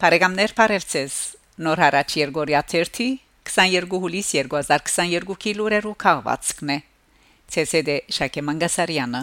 Բարեկամներ Փարեվցես Նոր հարաճ Երգորիա 30 22 հուլիս 2022 լուրերու քաղվածքն է ՑՍԴ Շակե Մանգասարյանը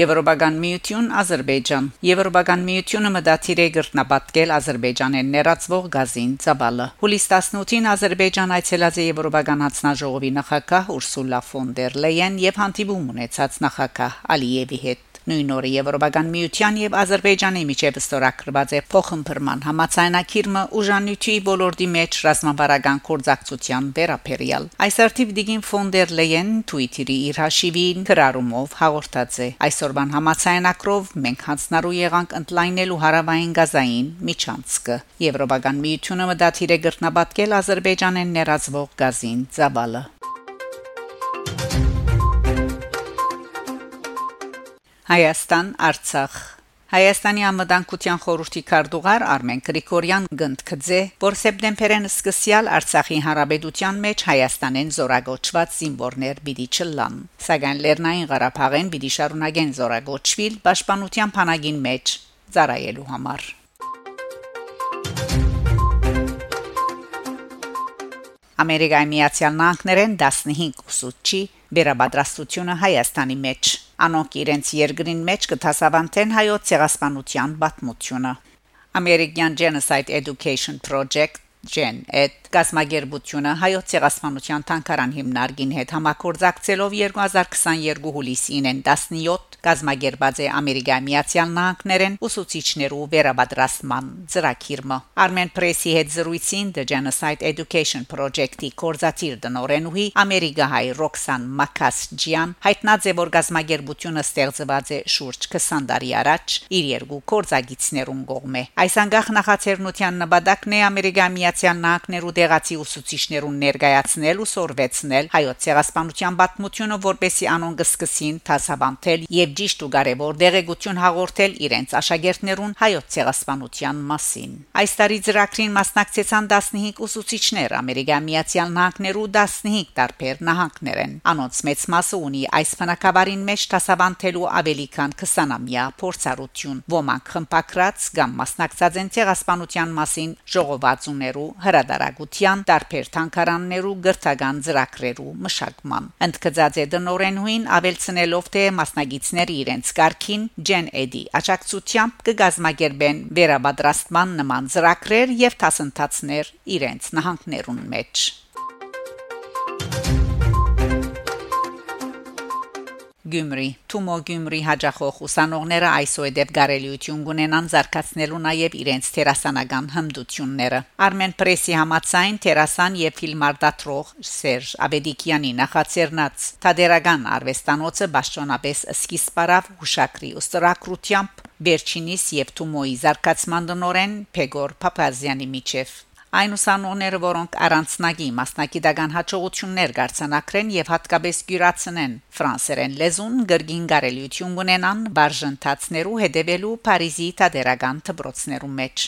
Եվրոպական միություն Ադրբեջան Եվրոպական միությունը մտադիր է գրտնապատկել Ադրբեջանեն ներածվող գազին ծավալը Հուլիս 18-ին Ադրբեջան այցելած է Եվրոպական հանձնաժողովի նախագահ Ուրսուլա ֆոն դեր Լեյեն եւ հանդիպում ունեցած նախագահ Ալիևի հետ Նույն օրը Եվրոպական միության եւ Ադրբեջանի միջև ստորագրված է փոխհմբռնման համացանակիրը ուժանույթի ոլորտի մեջ ռազմավարական կորձակցության վերապերյալ։ Այս արդիվ դիգին ֆոն դեր Լեյեն Twitter-ի իր հաշիվին գրառումով հաղորդած է. Այսօրվան համացանակրով մենք հանցնարու եղանք ընդլայնելու հարավային գազային միջանցքը։ Եվրոպական միությունը մտադիր է գրտնաբատկել Ադրբեջանեն ներածվող գազին ծավալը։ Հայաստան Արցախ Հայաստանի ամդանկության խորհրդի քարտուղար Արմեն Գրիգորյան գնդքձե որ սեպտեմբերին սկսյալ Արցախի հարաբերության մեջ Հայաստանեն զորագոչված զինվորներ պիտի չլան սակայն Լեռնային Ղարաբաղեն պիտի շարունակեն զորագոչվել պաշտպանության փանագին մեջ ծառայելու համար Ամերիկայի Միացյալ Նահանգներեն 15 ուսուցչի վերաբադրաստությունը Հայաստանի մեջ անոնք իրենց երկրին մեջ կթասավանթեն հայոց ցեղասպանության պատմությունը American Genocide Education Project Gen et գազմագերբությունը հայոց ցեղասպանության թանկարան հիմնարկին հետ համակորձակցելով 2022 հուլիսին 17 գազմագերբած է Ամերիկայի Միացյալ Նահանգներեն ուսուցիչներու վերաբադրաստման ծրագիրը Armen Press-ի հետ զրույցին The Genocide Education Project-ի կորզաթիր դնորենուհի Ամերիկահայ Ռոքսան Մակասջյան հայտնած է որ գազմագերբությունը ստեղծված է շուրջ 20 տարի առաջ իր երկու կորզագիցներուն կողմէ այս անգախ նախաձեռնության նպատակն է Ամերիկայի Միացյալ Նահանգներու դեղացի ուսուցիչներուն ներկայացնել ու սորվեցնել հայոց ցեղասպանության պատմությունը որբեսի անոն կսկսին դասավանդել եւ ճիշտ ու կարեւոր դեղեցություն հաղորդել իրենց աշակերտներուն հայոց ցեղասպանության մասին այս տարի ծրագրին մասնակցեցան 15 ուսուցիչներ ամերիկայի միացյալ նահանգներու 15 տարբեր նահանգներեն անոնց մեծ մասը ունի այս ֆնակավարին մեջ դասավանդելու ավելի քան 20-ամյա փորձառություն ոմանք խմբակրած կամ մասնակցած են ցեղասպանության մասին ժողովածուներու հրադարագության տարբեր թանկարաններու գրթական ծրագրերու մշակման ընդգծած է դնորենուին ավելցնելով թե մասնագետները իրենց կարգին Gen Ed-ի աջակցությամբ կգազմագերբեն վերաբադրաստման նման ծրագրեր եւ դասընթացներ իրենց նահանգներուն մեջ Գյումրի Թումո Գյումրի հաջախող ուսանողները այսօեդեպ գարելիություն ունենան զարգացնելու նաև իրենց թերասանական հմդությունները Armen Press-ի համացայն թերասան եւ ֆիլմարտադրող Սերժ Աբեդիկյանի նախաձեռնած Թադերական արվեստանոցը Բաշտոնապես սկիզբարավ հուշակրի ուստրակրությամբ Վերչինիս եւ Թումոյի զարգացման դնորեն Պեգոր Փապազյանի միջև Այն ուսանողները, որոնք առանցնագի մասնակիտական հաջողություններ կրցանակրեն եւ հատկապես գյուրացնեն ֆրանսերեն լեզուն, գրգին կարելիություն ունենան բաժանտացներու հետևելու Փարիզի տադերական դպրոցներու մեջ։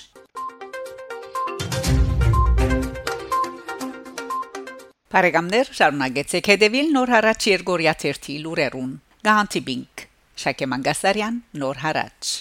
Բարեկամներ, շարունակեցեք հետևել Նոր հարաճ Երգորիա 1-ի լուրերուն։ Գանտիբինգ Շակե Մանգասարյան, Նոր հարաճ